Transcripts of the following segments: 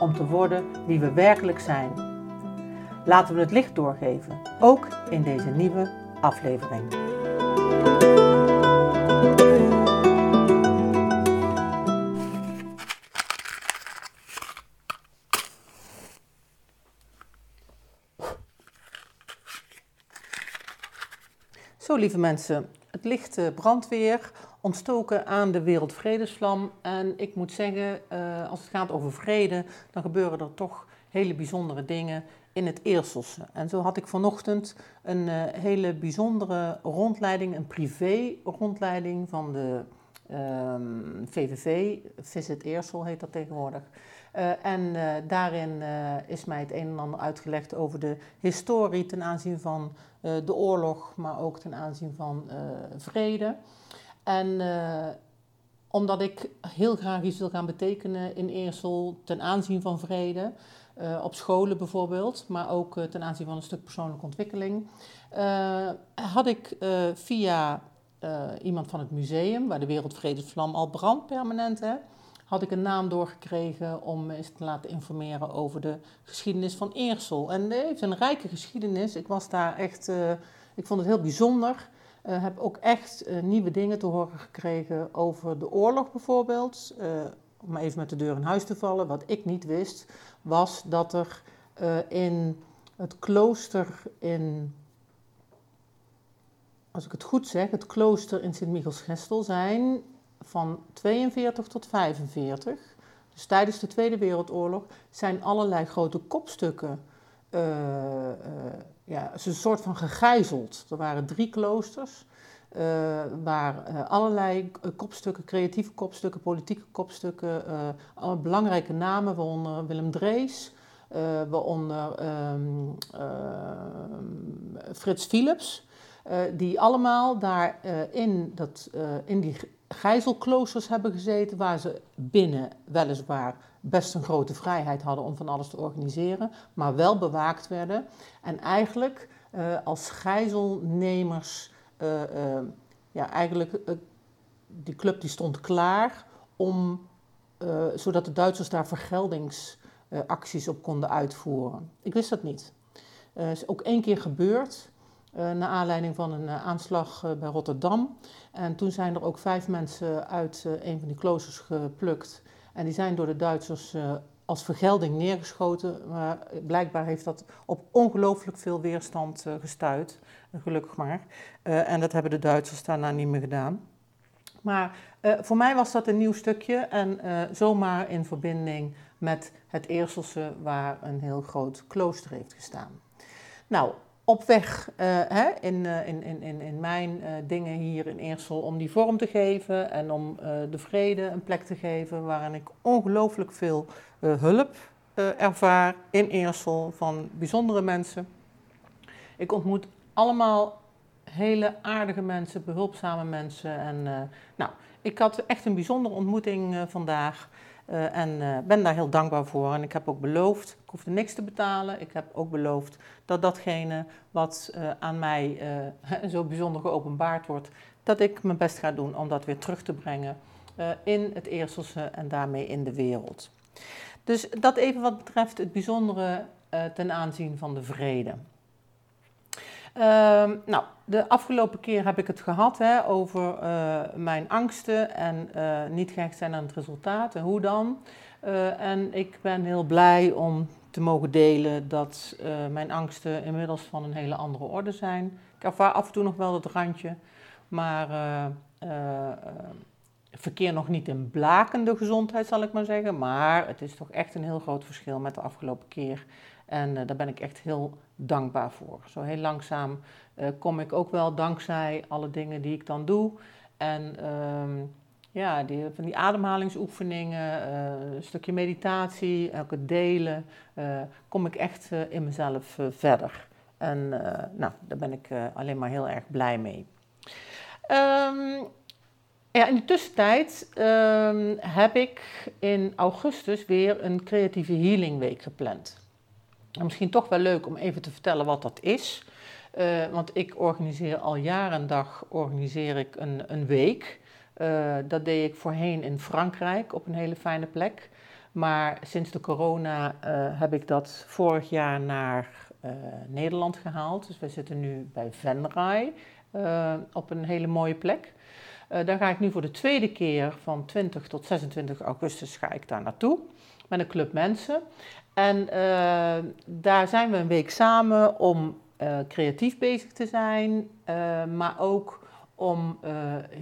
om te worden wie we werkelijk zijn. Laten we het licht doorgeven, ook in deze nieuwe aflevering. Zo, lieve mensen, het licht brandt weer, ontstoken aan de Wereldvredesvlam. En ik moet zeggen, uh, als het gaat over vrede, dan gebeuren er toch hele bijzondere dingen in het Eerselse. En zo had ik vanochtend een uh, hele bijzondere rondleiding, een privé-rondleiding van de VVV, Visit Eersel heet dat tegenwoordig. Uh, en daarin is mij het een en ander uitgelegd over de historie ten aanzien van de oorlog, maar ook ten aanzien van vrede. En omdat ik heel graag iets wil gaan betekenen in Eersel ten aanzien van vrede, op scholen bijvoorbeeld, maar ook ten aanzien van een stuk persoonlijke ontwikkeling, had ik via iemand van het museum, waar de Wereldvredesvlam al brandt permanent, hè, had ik een naam doorgekregen om me eens te laten informeren over de geschiedenis van Eersel. En het heeft een rijke geschiedenis. Ik was daar echt, ik vond het heel bijzonder. Uh, heb ook echt uh, nieuwe dingen te horen gekregen over de oorlog bijvoorbeeld. om even met de deur in huis te vallen, wat ik niet wist, was dat er in het klooster in als ik het goed zeg, het klooster in Sint-Michels-Gestel zijn van 42 tot 45, dus tijdens de Tweede Wereldoorlog, zijn allerlei grote kopstukken. Uh, uh, ja, is een soort van gegijzeld. Er waren drie kloosters. Uh, waar allerlei kopstukken, creatieve kopstukken, politieke kopstukken, alle belangrijke namen, waaronder Willem Drees, waaronder um, Frits Philips, die allemaal daar in, dat, in die gijzelkloosters hebben gezeten, waar ze binnen weliswaar best een grote vrijheid hadden om van alles te organiseren, maar wel bewaakt werden. En eigenlijk uh, als gijzelnemers, uh, uh, ja, eigenlijk die club die stond klaar om, zodat de Duitsers daar vergeldingsacties op konden uitvoeren. Ik wist dat niet. is ook één keer gebeurd. Uh, naar aanleiding van een uh, aanslag uh, bij Rotterdam. En toen zijn er ook vijf mensen uit een van die kloosters geplukt. En die zijn door de Duitsers als vergelding neergeschoten. Maar blijkbaar heeft dat op ongelooflijk veel weerstand gestuurd. Gelukkig maar. en dat hebben de Duitsers daarna niet meer gedaan. Maar voor mij was dat een nieuw stukje en zomaar in verbinding met het Eerselse, waar een heel groot klooster heeft gestaan. Nou, op weg uh, hè, in, uh, in, in, in mijn uh, dingen hier in Eersel om die vorm te geven en om de vrede een plek te geven waarin ik ongelooflijk veel hulp ervaar in Eersel van bijzondere mensen. Ik ontmoet allemaal hele aardige mensen, behulpzame mensen en nou, ik had echt een bijzondere ontmoeting vandaag. Uh, en uh, ben daar heel dankbaar voor. En ik heb ook beloofd, ik hoefde niks te betalen. Ik heb ook beloofd dat datgene wat uh, aan mij zo bijzonder geopenbaard wordt, dat ik mijn best ga doen om dat weer terug te brengen in het Eerselse en daarmee in de wereld. Dus dat even wat betreft het bijzondere ten aanzien van de vrede. Uh, nou, de afgelopen keer heb ik het gehad hè, over uh, mijn angsten en uh, niet gehecht zijn aan het resultaat en hoe dan. Uh, en ik ben heel blij om te mogen delen dat mijn angsten inmiddels van een hele andere orde zijn. Ik ervaar af en toe nog wel dat randje, maar verkeer nog niet in blakende gezondheid, zal ik maar zeggen. Maar het is toch echt een heel groot verschil met de afgelopen keer. En uh, daar ben ik echt heel dankbaar voor. Zo heel langzaam uh, kom ik ook wel dankzij alle dingen die ik dan doe. En um, Ja, die, van die ademhalingsoefeningen, een stukje meditatie, het delen, kom ik echt in mezelf verder. En nou, daar ben ik alleen maar heel erg blij mee. Um, ja, in de tussentijd um, heb ik in augustus weer een creatieve healing week gepland. En misschien toch wel leuk om even te vertellen wat dat is. Uh, want ik organiseer al jaren dag organiseer ik een, een week. Uh, dat deed ik voorheen in Frankrijk op een hele fijne plek. Maar sinds de corona uh, heb ik dat vorig jaar naar Nederland gehaald. Dus we zitten nu bij Venray op een hele mooie plek. Daar ga ik nu voor de tweede keer van 20 tot 26 augustus ga ik daar naartoe met een club mensen. En uh, daar zijn we een week samen om uh, creatief bezig te zijn, maar ook om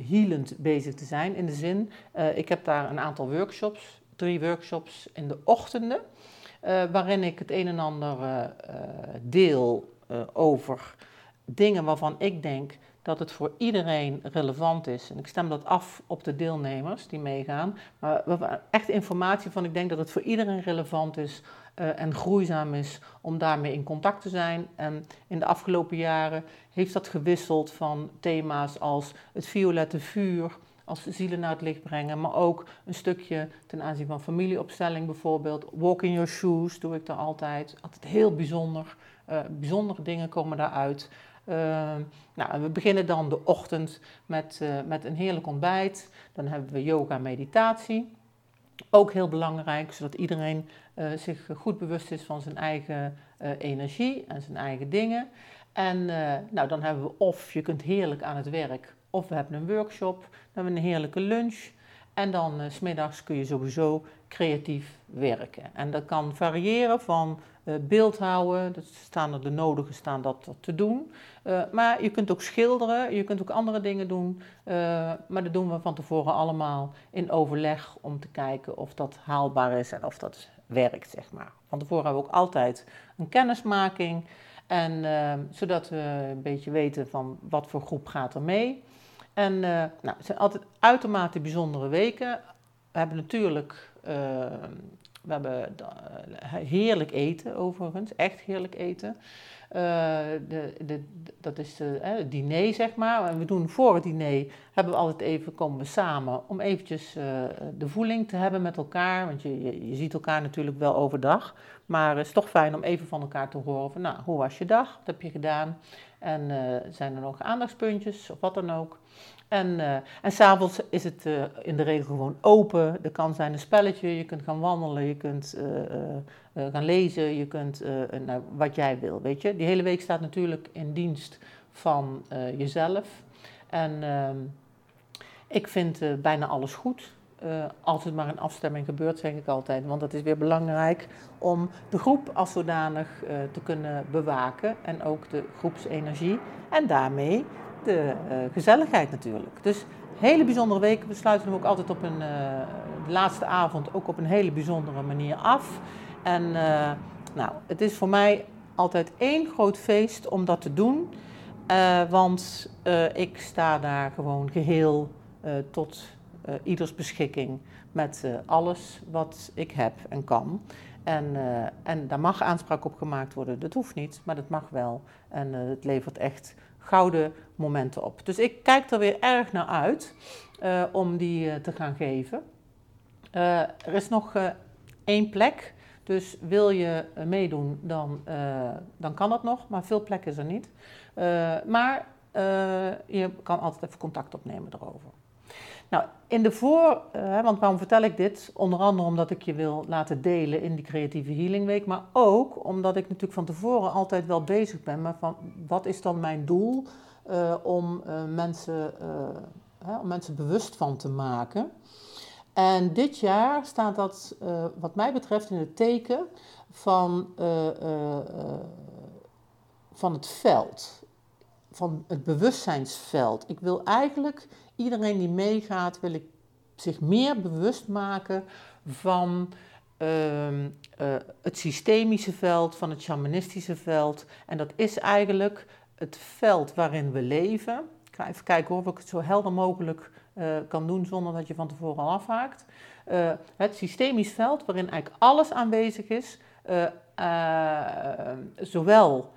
healend bezig te zijn. In de zin, ik heb daar een aantal workshops, drie workshops in de ochtenden, waarin ik het een en ander deel over dingen waarvan ik denk dat het voor iedereen relevant is. En ik stem dat af op de deelnemers die meegaan. Maar echt informatie van ik denk dat het voor iedereen relevant is uh, en groeizaam is om daarmee in contact te zijn. En in de afgelopen jaren heeft dat gewisseld van thema's als het violette vuur, als zielen naar het licht brengen, maar ook een stukje ten aanzien van familieopstelling bijvoorbeeld. Walk in your shoes doe ik daar altijd. Altijd heel bijzonder. Uh, bijzondere dingen komen daaruit. Uh, nou, we beginnen dan de ochtend met, uh, met een heerlijk ontbijt. Dan hebben we yoga meditatie. Ook heel belangrijk, zodat iedereen zich goed bewust is van zijn eigen energie en zijn eigen dingen. En nou, dan hebben we of je kunt heerlijk aan het werk, of we hebben een workshop. Dan hebben we een heerlijke lunch. En dan uh, smiddags kun je sowieso creatief werken. En dat kan variëren van uh, beeldhouden, dat staan er de nodige staan dat te doen. Maar je kunt ook schilderen, je kunt ook andere dingen doen. maar dat doen we van tevoren allemaal in overleg om te kijken of dat haalbaar is en of dat werkt, zeg maar. Van tevoren hebben we ook altijd een kennismaking. En zodat we een beetje weten van wat voor groep gaat er mee. En uh, nou, het zijn altijd uitermate bijzondere weken. We hebben natuurlijk uh, we hebben uh, heerlijk eten overigens, echt heerlijk eten. De, de, dat is de, het diner, zeg maar. En we doen voor het diner, hebben we altijd even, komen we samen om eventjes de voeling te hebben met elkaar. Want je, je, ziet elkaar natuurlijk wel overdag. Maar het is toch fijn om even van elkaar te horen van, nou, hoe was je dag? Wat heb je gedaan? En zijn er nog aandachtspuntjes of wat dan ook? En, uh, en s'avonds is het in de regel gewoon open. Er kan zijn een spelletje, je kunt gaan wandelen, je kunt gaan lezen, je kunt nou, wat jij wil, weet je. Die hele week staat natuurlijk in dienst van jezelf. En ehm, ik vind bijna alles goed. als het maar in afstemming gebeurt, zeg ik altijd. Want dat is weer belangrijk om de groep als zodanig te kunnen bewaken. En ook de groepsenergie. En daarmee de uh, gezelligheid natuurlijk. Dus hele bijzondere week. We sluiten hem ook altijd op een, uh, de laatste avond ook op een hele bijzondere manier af. En uh, nou, het is voor mij altijd één groot feest om dat te doen. want ik sta daar gewoon geheel tot ieders beschikking met alles wat ik heb en kan. En, en daar mag aanspraak op gemaakt worden. Dat hoeft niet, maar dat mag wel. En het levert echt gouden momenten op. Dus ik kijk er weer erg naar uit om die te gaan geven. Er is nog één plek, dus wil je meedoen, dan, dan kan dat nog, maar veel plek is er niet. maar je kan altijd even contact opnemen erover. Nou, in de voor, want waarom vertel ik dit? Onder andere omdat ik je wil laten delen in die creatieve healing week, maar ook omdat ik natuurlijk van tevoren altijd wel bezig ben met van wat is dan mijn doel om, mensen, om mensen bewust van te maken. En dit jaar staat dat wat mij betreft in het teken van, van het veld, van het bewustzijnsveld. Ik wil eigenlijk iedereen die meegaat, wil ik zich meer bewust maken van uh, het systemische veld, van het shamanistische veld. En dat is eigenlijk het veld waarin we leven. Ga even kijken hoor, of ik het zo helder mogelijk kan doen zonder dat je van tevoren al afhaakt. het systemisch veld waarin eigenlijk alles aanwezig is, zowel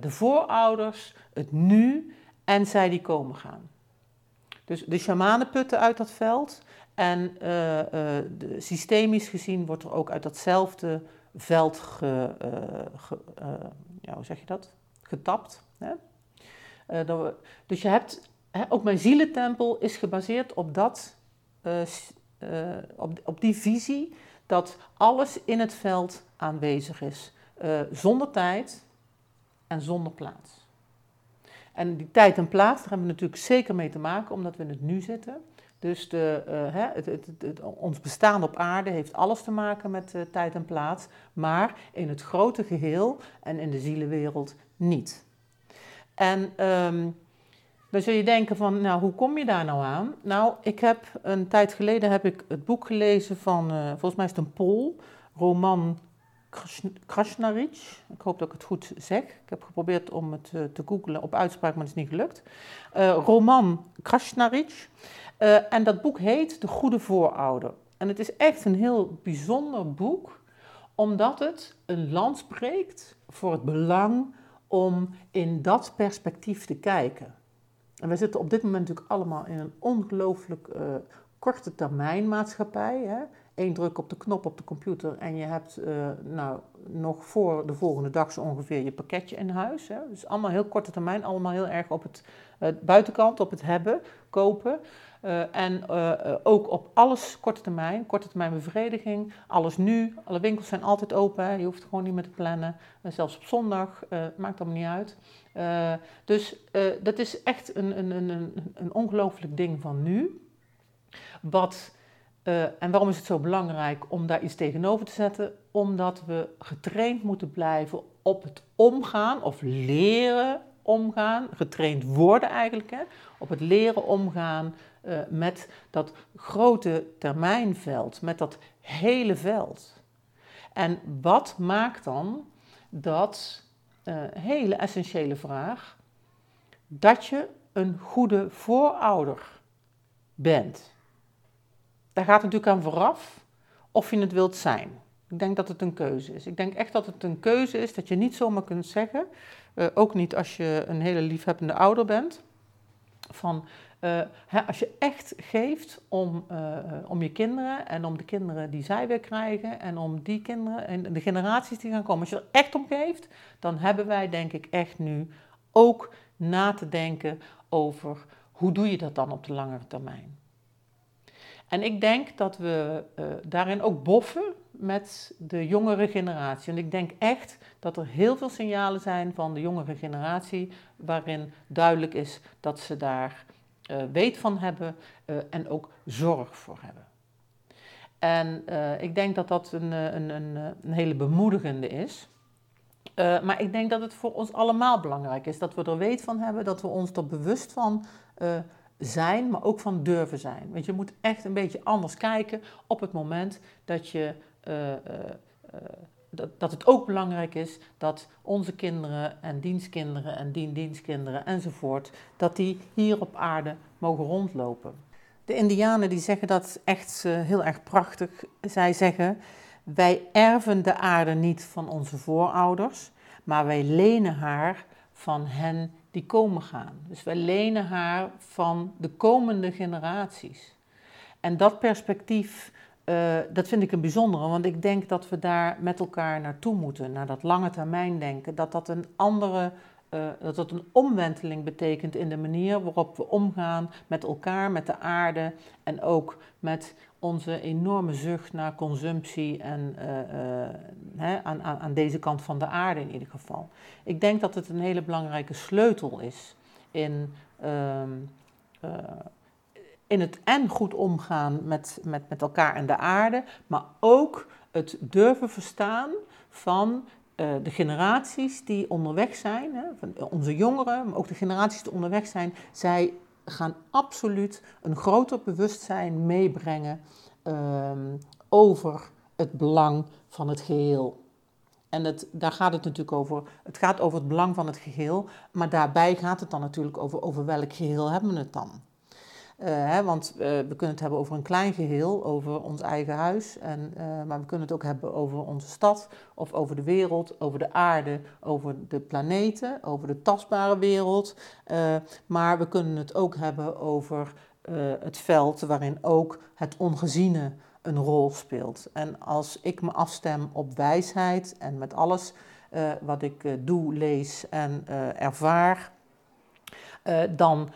de voorouders, het nu en zij die komen gaan. Dus de shamanen putten uit dat veld en de, systemisch gezien wordt er ook uit datzelfde veld ge, ja, hoe zeg je dat? getapt. Hè? Uh, dus je hebt, hè, ook mijn zielentempel is gebaseerd op, dat, uh, uh, op, op die visie dat alles in het veld aanwezig is, zonder tijd en zonder plaats. En die tijd en plaats, daar hebben we natuurlijk zeker mee te maken, omdat we in het nu zitten. Dus de, uh, het, het, ons bestaan op aarde heeft alles te maken met tijd en plaats, maar in het grote geheel en in de zielenwereld niet. En um, dan zul je denken van, nou, hoe kom je daar nou aan? Nou, ik heb een tijd geleden heb ik het boek gelezen van, uh, volgens mij is het een Pool, Roman Krasnaric. Ik hoop dat ik het goed zeg. Ik heb geprobeerd om het te googlen op uitspraak, maar het is niet gelukt. Roman Krasnaric. En dat boek heet De Goede Voorouder. En het is echt een heel bijzonder boek, omdat het een land spreekt voor het belang om in dat perspectief te kijken. En we zitten op dit moment natuurlijk allemaal in een ongelooflijk uh, korte termijn maatschappij. Hè? Eén druk op de knop op de computer en je hebt uh, nou, nog voor de volgende dag zo ongeveer je pakketje in huis. Hè? Dus allemaal heel korte termijn, allemaal heel erg op het uh, buitenkant, op het hebben, kopen. Uh, en uh, ook op alles korte termijn, korte termijn bevrediging, alles nu. Alle winkels zijn altijd open, je hoeft gewoon niet meer te plannen. zelfs op zondag, maakt allemaal niet uit. dus dat is echt een, een, een, een ongelooflijk ding van nu. Wat, en waarom is het zo belangrijk om daar iets tegenover te zetten? Omdat we getraind moeten blijven op het omgaan of leren omgaan, getraind worden eigenlijk, hè, op het leren omgaan uh, met dat grote termijnveld, met dat hele veld. En wat maakt dan dat uh, hele essentiële vraag dat je een goede voorouder bent? Daar gaat natuurlijk aan vooraf of je het wilt zijn. Ik denk dat het een keuze is. Ik denk echt dat het een keuze is dat je niet zomaar kunt zeggen, uh, ook niet als je een hele liefhebbende ouder bent, van uh, hè, als je echt geeft om, uh, om je kinderen en om de kinderen die zij weer krijgen en om die kinderen en de generaties die gaan komen, als je er echt om geeft, dan hebben wij denk ik echt nu ook na te denken over hoe doe je dat dan op de langere termijn. En ik denk dat we uh, daarin ook boffen met de jongere generatie. En ik denk echt dat er heel veel signalen zijn van de jongere generatie waarin duidelijk is dat ze daar uh, weet van hebben uh, en ook zorg voor hebben. En uh, ik denk dat dat een, een, een, een hele bemoedigende is. maar ik denk dat het voor ons allemaal belangrijk is dat we er weet van hebben, dat we ons er bewust van zijn, maar ook van durven zijn. Want je moet echt een beetje anders kijken op het moment dat je dat, dat het ook belangrijk is dat onze kinderen en dienstkinderen en diendienstkinderen enzovoort, dat die hier op aarde mogen rondlopen. De Indianen die zeggen dat echt heel erg prachtig. Zij zeggen, wij erven de aarde niet van onze voorouders, maar wij lenen haar van hen die komen gaan. Dus wij lenen haar van de komende generaties. En dat perspectief uh, dat vind ik een bijzondere, want ik denk dat we daar met elkaar naartoe moeten, naar dat lange termijn denken. Dat dat een andere, uh, dat dat een omwenteling betekent in de manier waarop we omgaan met elkaar, met de aarde en ook met onze enorme zucht naar consumptie en uh, hè, aan, aan, deze kant van de aarde in ieder geval. Ik denk dat het een hele belangrijke sleutel is in ehm, in het en goed omgaan met, met, met elkaar en de aarde, maar ook het durven verstaan van de generaties die onderweg zijn, hè, van onze jongeren, maar ook de generaties die onderweg zijn, zij gaan absoluut een groter bewustzijn meebrengen um, over het belang van het geheel. En het, daar gaat het natuurlijk over. Het gaat over het belang van het geheel, maar daarbij gaat het dan natuurlijk over, over welk geheel hebben we het dan. Hè, want we kunnen het hebben over een klein geheel, over ons eigen huis. En, maar we kunnen het ook hebben over onze stad of over de wereld, over de aarde, over de planeten, over de tastbare wereld. maar we kunnen het ook hebben over het veld waarin ook het ongeziene een rol speelt. En als ik me afstem op wijsheid en met alles wat ik doe, lees en ervaar, dan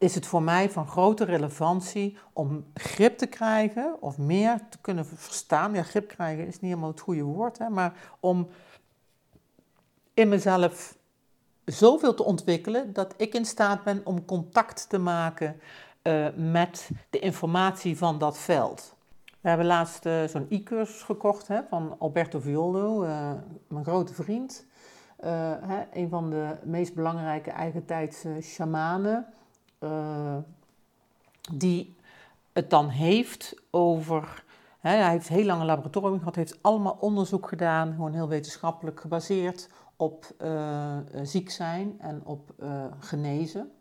is het voor mij van grote relevantie om grip te krijgen of meer te kunnen verstaan. Ja, grip krijgen is niet helemaal het goede woord, hè, maar om in mezelf zoveel te ontwikkelen dat ik in staat ben om contact te maken uh, met de informatie van dat veld. We hebben laatst uh, zo'n e-cursus gekocht hè, van Alberto Violo, uh, mijn grote vriend. Hè, een van de meest belangrijke eigentijdse shamanen. Die het dan heeft over. Hè, hij heeft heel lang een laboratorium gehad, heeft allemaal onderzoek gedaan, gewoon heel wetenschappelijk gebaseerd op ziek zijn en op genezen.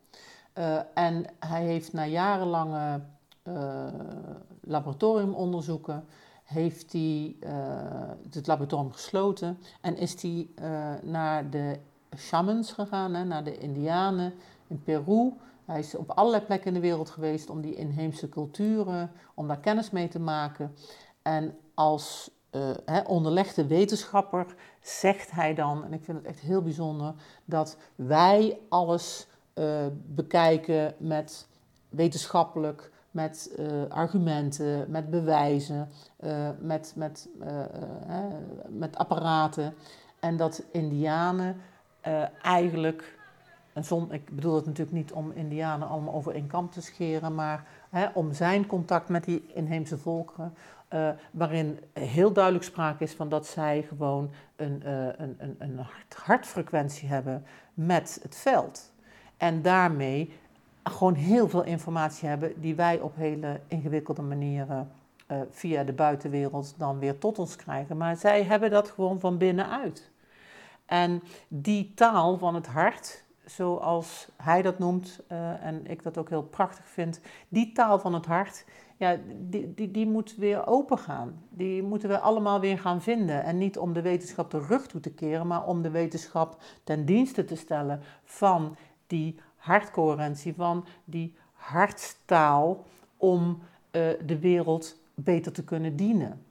En hij heeft na jarenlange laboratoriumonderzoeken, heeft hij het laboratorium gesloten en is hij naar de shamans gegaan, hè, naar de indianen in Peru. Hij is op allerlei plekken in de wereld geweest om die inheemse culturen, om daar kennis mee te maken. En als hè, onderlegde wetenschapper zegt hij dan, en ik vind het echt heel bijzonder, dat wij alles uh, bekijken met wetenschappelijk, met uh, argumenten, met bewijzen, met, met, met apparaten. En dat Indianen eigenlijk, en zon, ik bedoel het natuurlijk niet om Indianen allemaal over één kam te scheren, maar hè, om zijn contact met die inheemse volkeren, uh, waarin heel duidelijk sprake is van dat zij gewoon een, uh, een, een, een hartfrequentie hebben met het veld. En daarmee gewoon heel veel informatie hebben die wij op hele ingewikkelde manieren uh, via de buitenwereld dan weer tot ons krijgen. Maar zij hebben dat gewoon van binnenuit. En die taal van het hart, zoals hij dat noemt, uh, en ik dat ook heel prachtig vind, die taal van het hart, ja, die, die, die moet weer open gaan. Die moeten we allemaal weer gaan vinden. En niet om de wetenschap de rug toe te keren, maar om de wetenschap ten dienste te stellen van die hartcoherentie, van die hartstaal om uh, de wereld beter te kunnen dienen.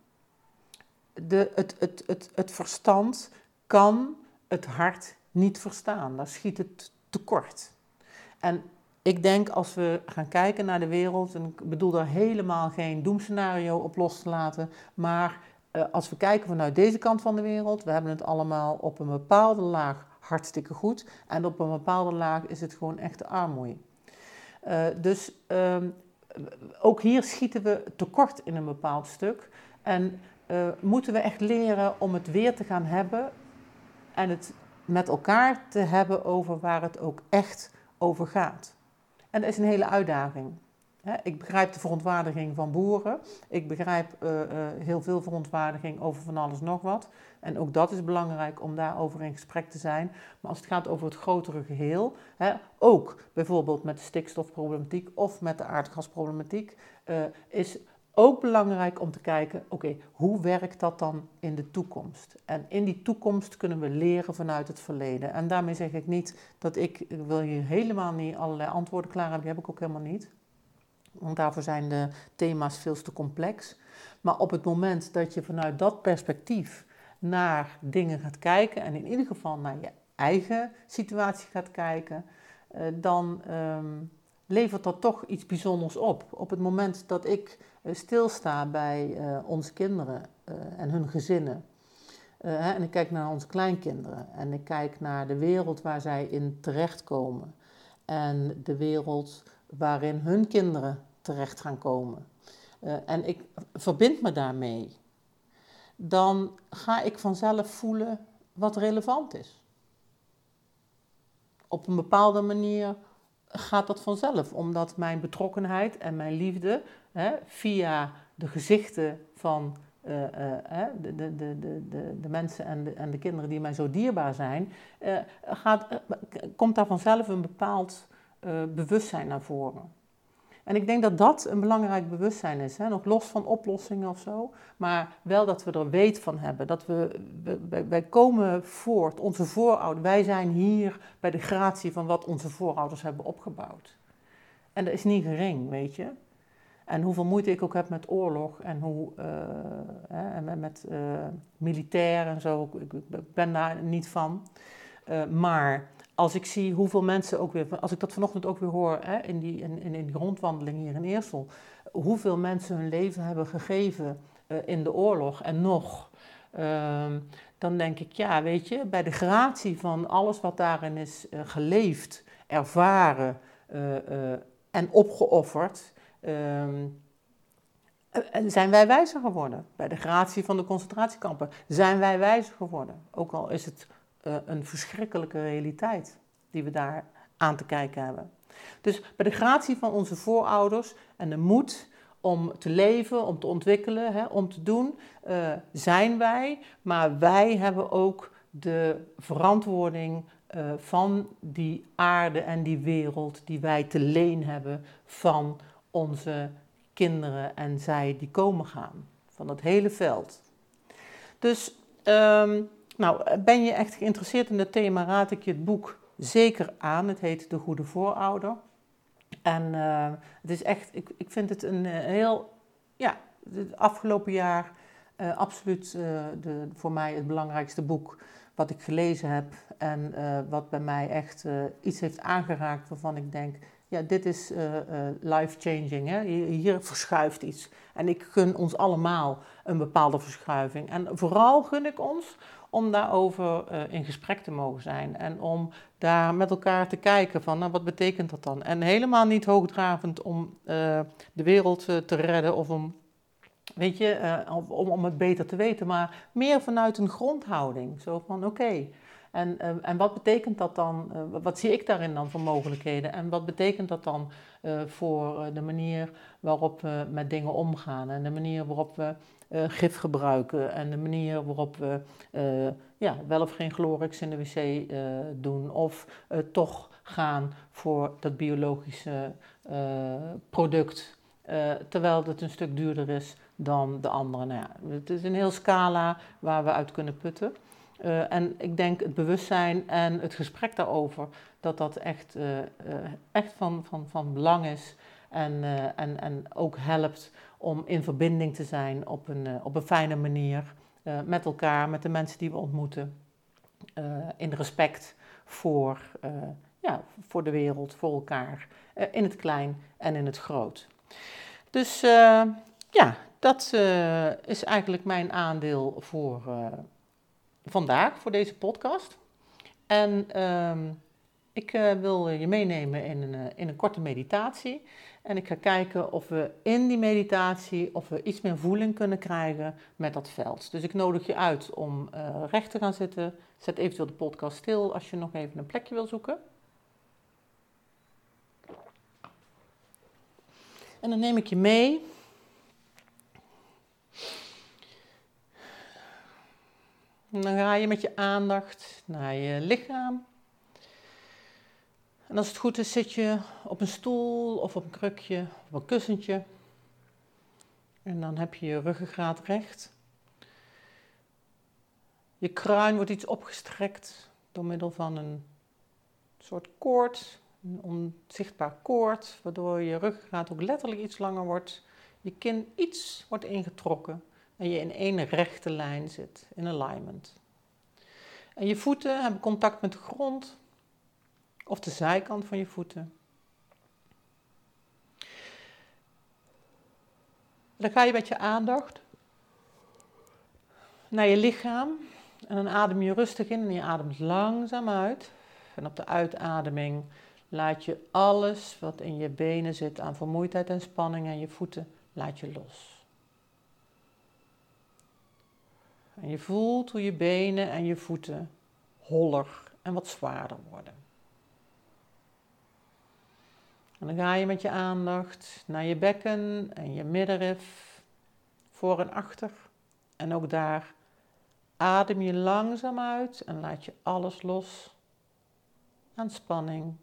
De, het, het, het, het verstand kan het hart niet verstaan, daar schiet het tekort. En ik denk als we gaan kijken naar de wereld, en ik bedoel daar helemaal geen doemscenario op los te laten, maar uh, als we kijken vanuit deze kant van de wereld, we hebben het allemaal op een bepaalde laag hartstikke goed. En op een bepaalde laag is het gewoon echte armoede. Uh, dus um, ook hier schieten we tekort in een bepaald stuk. En uh, moeten we echt leren om het weer te gaan hebben en het met elkaar te hebben over waar het ook echt over gaat. En dat is een hele uitdaging. Ik begrijp de verontwaardiging van boeren. Ik begrijp uh, uh, heel veel verontwaardiging over van alles nog wat. En ook dat is belangrijk om daarover in gesprek te zijn. Maar als het gaat over het grotere geheel, ook bijvoorbeeld met de stikstofproblematiek of met de aardgasproblematiek, uh, is ook belangrijk om te kijken, oké, hoe werkt dat dan in de toekomst? En in die toekomst kunnen we leren vanuit het verleden. En daarmee zeg ik niet dat ik, ik wil hier helemaal niet allerlei antwoorden klaar hebben, die heb ik ook helemaal niet. Want daarvoor zijn de thema's veel te complex. Maar op het moment dat je vanuit dat perspectief naar dingen gaat kijken en in ieder geval naar je eigen situatie gaat kijken, eh, dan um, levert dat toch iets bijzonders op. Op het moment dat ik stilsta bij uh, onze kinderen en hun gezinnen, en ik kijk naar onze kleinkinderen en ik kijk naar de wereld waar zij in terechtkomen en de wereld waarin hun kinderen terecht gaan komen. En ik verbind me daarmee. Dan ga ik vanzelf voelen wat relevant is. Op een bepaalde manier gaat dat vanzelf, omdat mijn betrokkenheid en mijn liefde hè, via de gezichten van uh, de, de, de, de, de mensen en de, en de kinderen die mij zo dierbaar zijn, uh, gaat, komt daar vanzelf een bepaald bewustzijn naar voren. En ik denk dat dat een belangrijk bewustzijn is. Hè? Nog los van oplossingen of zo. Maar wel dat we er weet van hebben. Dat we, wij, komen voort, onze voorouders. Wij zijn hier bij de gratie van wat onze voorouders hebben opgebouwd. En dat is niet gering, weet je. En hoeveel moeite ik ook heb met oorlog en hoe, uh, hè, met, met uh, militair en zo. Ik, ik, ben daar niet van. Uh, maar als ik zie hoeveel mensen ook weer, als ik dat vanochtend ook weer hoor hè, in, die, in, in die rondwandeling hier in Eersel, hoeveel mensen hun leven hebben gegeven uh, in de oorlog en nog, uh, dan denk ik, ja, weet je, bij de gratie van alles wat daarin is uh, geleefd, ervaren uh, en opgeofferd, ehm, zijn wij wijzer geworden. Bij de gratie van de concentratiekampen zijn wij wijzer geworden. Ook al is het uh, een verschrikkelijke realiteit die we daar aan te kijken hebben. Dus bij de gratie van onze voorouders en de moed om te leven, om te ontwikkelen, hè, om te doen, uh, zijn wij. Maar wij hebben ook de verantwoording uh, van die aarde en die wereld die wij te leen hebben van onze kinderen en zij die komen gaan. Van het hele veld. Dus um, nou, eh, ben je echt geïnteresseerd in het thema, raad ik je het boek zeker aan. Het heet De Goede Voorouder. En uh, het is echt, ik, ik vind het een uh, heel, ja, het afgelopen jaar absoluut de, voor mij het belangrijkste boek wat ik gelezen heb. En wat bij mij echt iets heeft aangeraakt waarvan ik denk, ja, dit is life-changing. Hier verschuift iets. En ik gun ons allemaal een bepaalde verschuiving. En vooral gun ik ons om daarover uh, in gesprek te mogen zijn en om daar met elkaar te kijken van nou, wat betekent dat dan? En helemaal niet hoogdravend om uh, de wereld uh, te redden of om, weet je, om, om het beter te weten, maar meer vanuit een grondhouding. Zo van oké, en, en wat betekent dat dan, wat zie ik daarin dan voor mogelijkheden en wat betekent dat dan voor de manier waarop we met dingen omgaan en de manier waarop we uh, gif gebruiken en de manier waarop we uh, ja, wel of geen Chlorix in de wc uh, doen of toch gaan voor dat biologische product, terwijl het een stuk duurder is dan de andere. Nou ja, het is een heel scala waar we uit kunnen putten. en ik denk het bewustzijn en het gesprek daarover, dat dat echt, echt van, van, van belang is en, en, en ook helpt om in verbinding te zijn op een, uh, op een fijne manier uh, met elkaar, met de mensen die we ontmoeten, in respect voor, ja, voor de wereld, voor elkaar, in het klein en in het groot. Dus ja, dat is eigenlijk mijn aandeel voor vandaag, voor deze podcast. En ehm, ik wil je meenemen in een, in een korte meditatie. En ik ga kijken of we in die meditatie of we iets meer voeling kunnen krijgen met dat veld. Dus ik nodig je uit om uh, recht te gaan zitten. Zet eventueel de podcast stil als je nog even een plekje wil zoeken. En dan neem ik je mee. En dan ga je met je aandacht naar je lichaam. En als het goed is, zit je op een stoel of op een krukje of een kussentje. En dan heb je je ruggengraat recht. Je kruin wordt iets opgestrekt door middel van een soort koord, een onzichtbaar koord, waardoor je ruggengraat ook letterlijk iets langer wordt. Je kin iets wordt ingetrokken en je in één rechte lijn zit, in alignment. En je voeten hebben contact met de grond, of de zijkant van je voeten. Dan ga je met je aandacht naar je lichaam en dan adem je rustig in en je ademt langzaam uit. En op de uitademing laat je alles wat in je benen zit aan vermoeidheid en spanning en je voeten, laat je los. En je voelt hoe je benen en je voeten holler en wat zwaarder worden. En dan ga je met je aandacht naar je bekken en je middenrif, voor en achter. En ook daar adem je langzaam uit en laat je alles los aan spanning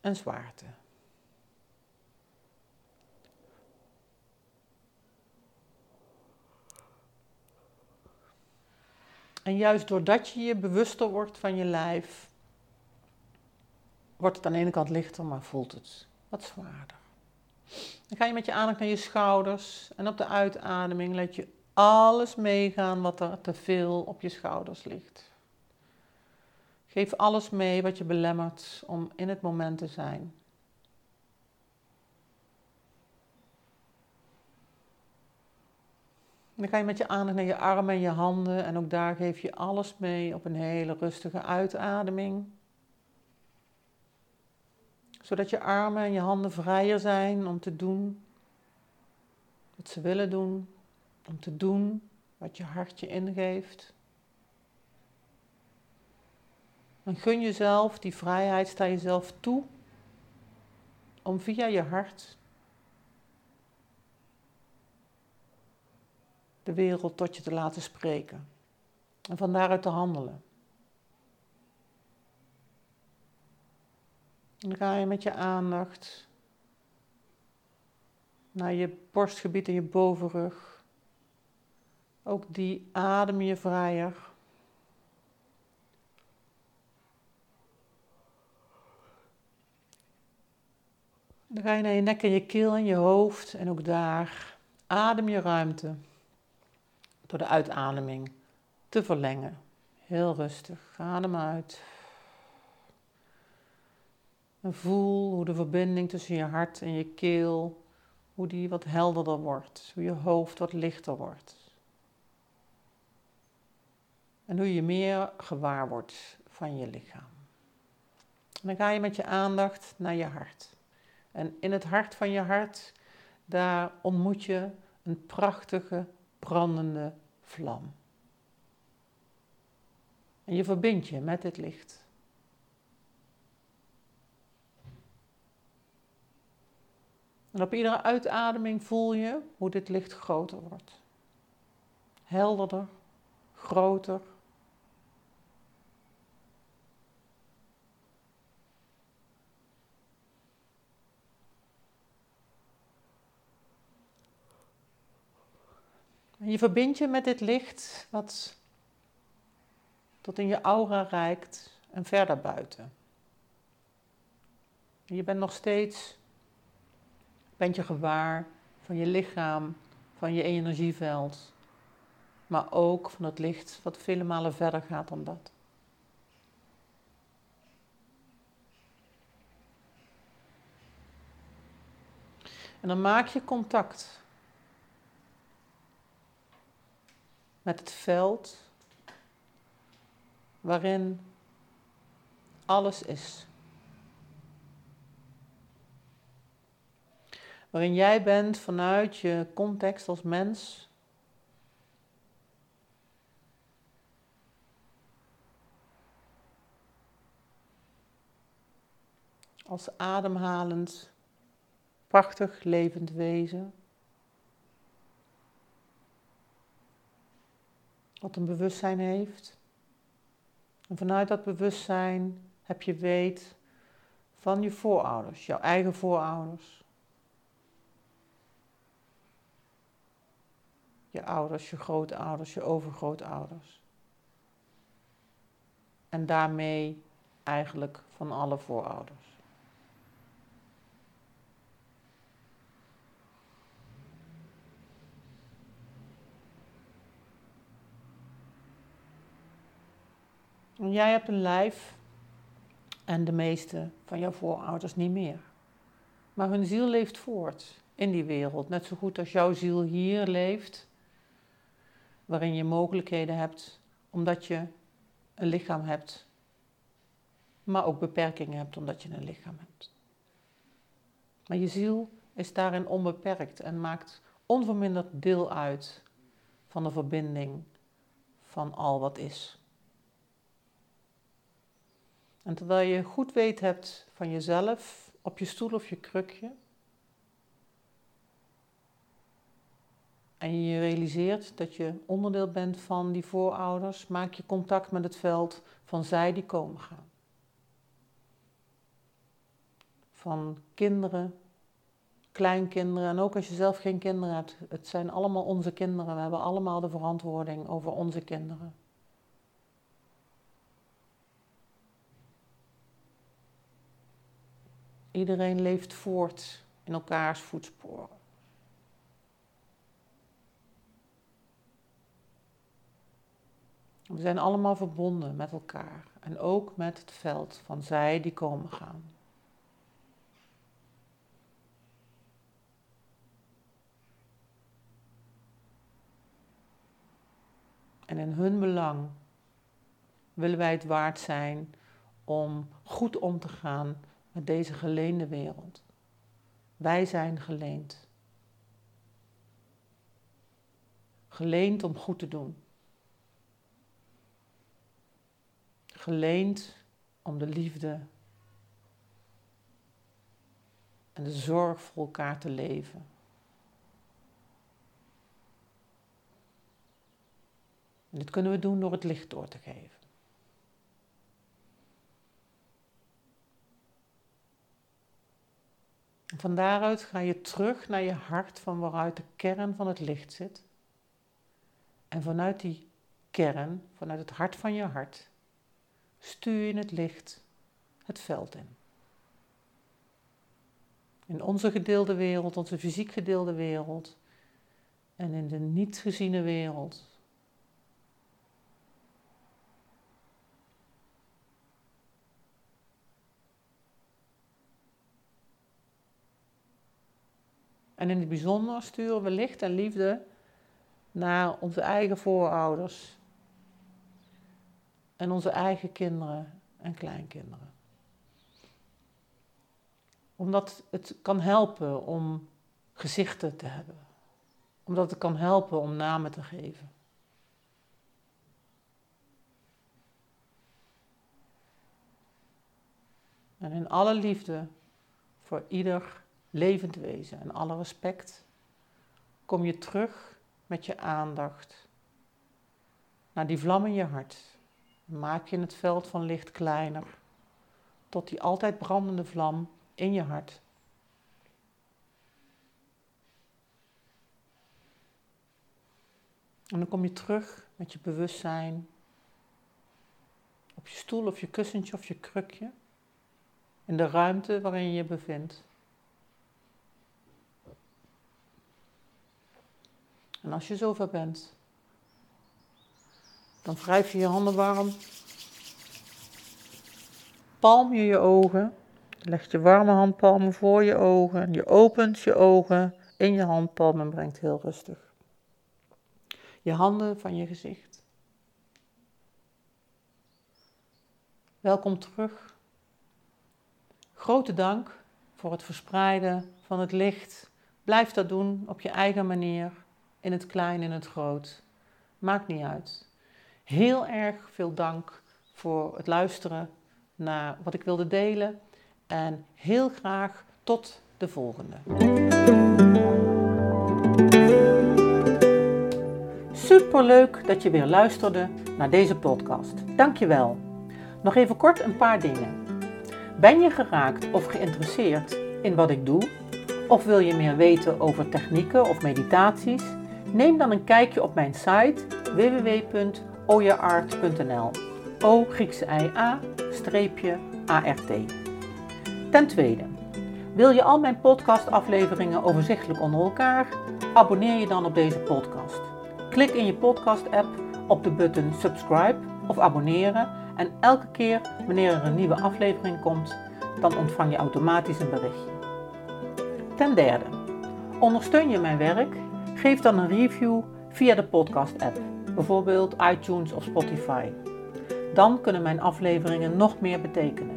en zwaarte. En juist doordat je je bewuster wordt van je lijf, wordt het aan de ene kant lichter, maar voelt het wat zwaarder. Dan ga je met je aandacht naar je schouders en op de uitademing laat je alles meegaan wat er te veel op je schouders ligt. Geef alles mee wat je belemmert om in het moment te zijn. Dan ga je met je aandacht naar je armen en je handen en ook daar geef je alles mee op een hele rustige uitademing. Zodat je armen en je handen vrijer zijn om te doen wat ze willen doen, om te doen wat je hart je ingeeft. En gun jezelf die vrijheid, sta jezelf toe om via je hart de wereld tot je te laten spreken en van daaruit te handelen. Dan ga je met je aandacht naar je borstgebied en je bovenrug. Ook die adem je vrijer. Dan ga je naar je nek en je keel en je hoofd en ook daar adem je ruimte door de uitademing te verlengen. Heel rustig, adem uit. En voel hoe de verbinding tussen je hart en je keel, hoe die wat helderder wordt, hoe je hoofd wat lichter wordt. En hoe je meer gewaar wordt van je lichaam. En dan ga je met je aandacht naar je hart. En in het hart van je hart, daar ontmoet je een prachtige, brandende vlam. En je verbindt je met het licht. En op iedere uitademing voel je hoe dit licht groter wordt. Helderder, groter. En je verbindt je met dit licht wat tot in je aura reikt en verder buiten. je bent nog steeds bent je gewaar van je lichaam, van je energieveld, maar ook van het licht wat vele malen verder gaat dan dat. En dan maak je contact met het veld waarin alles is. Waarin jij bent vanuit je context als mens. Als ademhalend, prachtig levend wezen. Wat een bewustzijn heeft. En vanuit dat bewustzijn heb je weet van je voorouders, jouw eigen voorouders. Je ouders, je grootouders, je overgrootouders. En daarmee eigenlijk van alle voorouders. Jij hebt een lijf en de meeste van jouw voorouders niet meer. Maar hun ziel leeft voort in die wereld, net zo goed als jouw ziel hier leeft waarin je mogelijkheden hebt omdat je een lichaam hebt, maar ook beperkingen hebt omdat je een lichaam hebt. Maar je ziel is daarin onbeperkt en maakt onverminderd deel uit van de verbinding van al wat is. En terwijl je goed weet hebt van jezelf op je stoel of je krukje, en je realiseert dat je onderdeel bent van die voorouders, maak je contact met het veld van zij die komen gaan. Van kinderen, kleinkinderen en ook als je zelf geen kinderen hebt. Het zijn allemaal onze kinderen. We hebben allemaal de verantwoording over onze kinderen. Iedereen leeft voort in elkaars voetsporen. We zijn allemaal verbonden met elkaar en ook met het veld van zij die komen gaan. En in hun belang willen wij het waard zijn om goed om te gaan met deze geleende wereld. Wij zijn geleend. Geleend om goed te doen. Geleend om de liefde en de zorg voor elkaar te leven. En dit kunnen we doen door het licht door te geven. van daaruit ga je terug naar je hart van waaruit de kern van het licht zit. En vanuit die kern, vanuit het hart van je hart, stuur je het licht het veld in. In onze gedeelde wereld, onze fysiek gedeelde wereld en in de niet geziene wereld. En in het bijzonder sturen we licht en liefde naar onze eigen voorouders en onze eigen kinderen en kleinkinderen. Omdat het kan helpen om gezichten te hebben. Omdat het kan helpen om namen te geven. En in alle liefde voor ieder levend wezen en alle respect kom je terug met je aandacht naar die vlam in je hart maak je het veld van licht kleiner, tot die altijd brandende vlam in je hart. En dan kom je terug met je bewustzijn op je stoel of je kussentje of je krukje in de ruimte waarin je je bevindt. En als je zover bent, dan wrijf je je handen warm. Palm je je ogen. Leg je warme handpalmen voor je ogen. Je opent je ogen in je handpalmen en brengt heel rustig. Je handen van je gezicht. Welkom terug. Grote dank voor het verspreiden van het licht. Blijf dat doen op je eigen manier, in het klein, in het groot. Maakt niet uit heel erg veel dank voor het luisteren naar wat ik wilde delen. En heel graag tot de volgende. Superleuk dat je weer luisterde naar deze podcast. Dankjewel. Nog even kort een paar dingen. Ben je geraakt of geïnteresseerd in wat ik doe? Of wil je meer weten over technieken of meditaties? Neem dan een kijkje op mijn site www oyaart.nl. O Griekse I A streepje ART. Ten tweede, wil je al mijn podcastafleveringen overzichtelijk onder elkaar? Abonneer je dan op deze podcast. Klik in je podcast-app op de button subscribe of abonneren en elke keer wanneer er een nieuwe aflevering komt, dan ontvang je automatisch een berichtje. Ten derde, ondersteun je mijn werk? Geef dan een review via de podcast-app bijvoorbeeld iTunes of Spotify. Dan kunnen mijn afleveringen nog meer betekenen.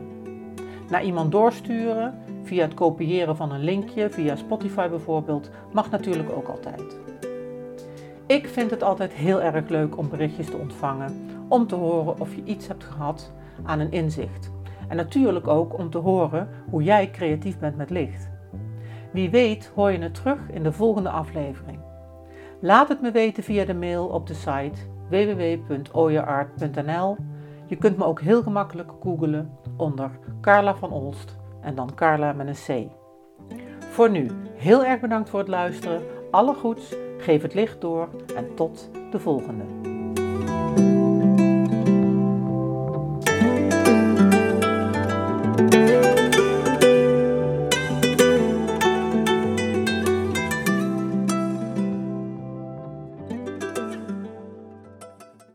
Naar iemand doorsturen via het kopiëren van een linkje, via Spotify bijvoorbeeld, mag natuurlijk ook altijd. Ik vind het altijd heel erg leuk om berichtjes te ontvangen, om te horen of je iets hebt gehad aan een inzicht. En natuurlijk ook om te horen hoe jij creatief bent met licht. Wie weet hoor je het terug in de volgende aflevering. Laat het me weten via de mail op de site www.oyeart.nl. Je kunt me ook heel gemakkelijk googlen onder Carla van Olst en dan Carla met een C. Voor nu, heel erg bedankt voor het luisteren. Alle goeds, geef het licht door en tot de volgende.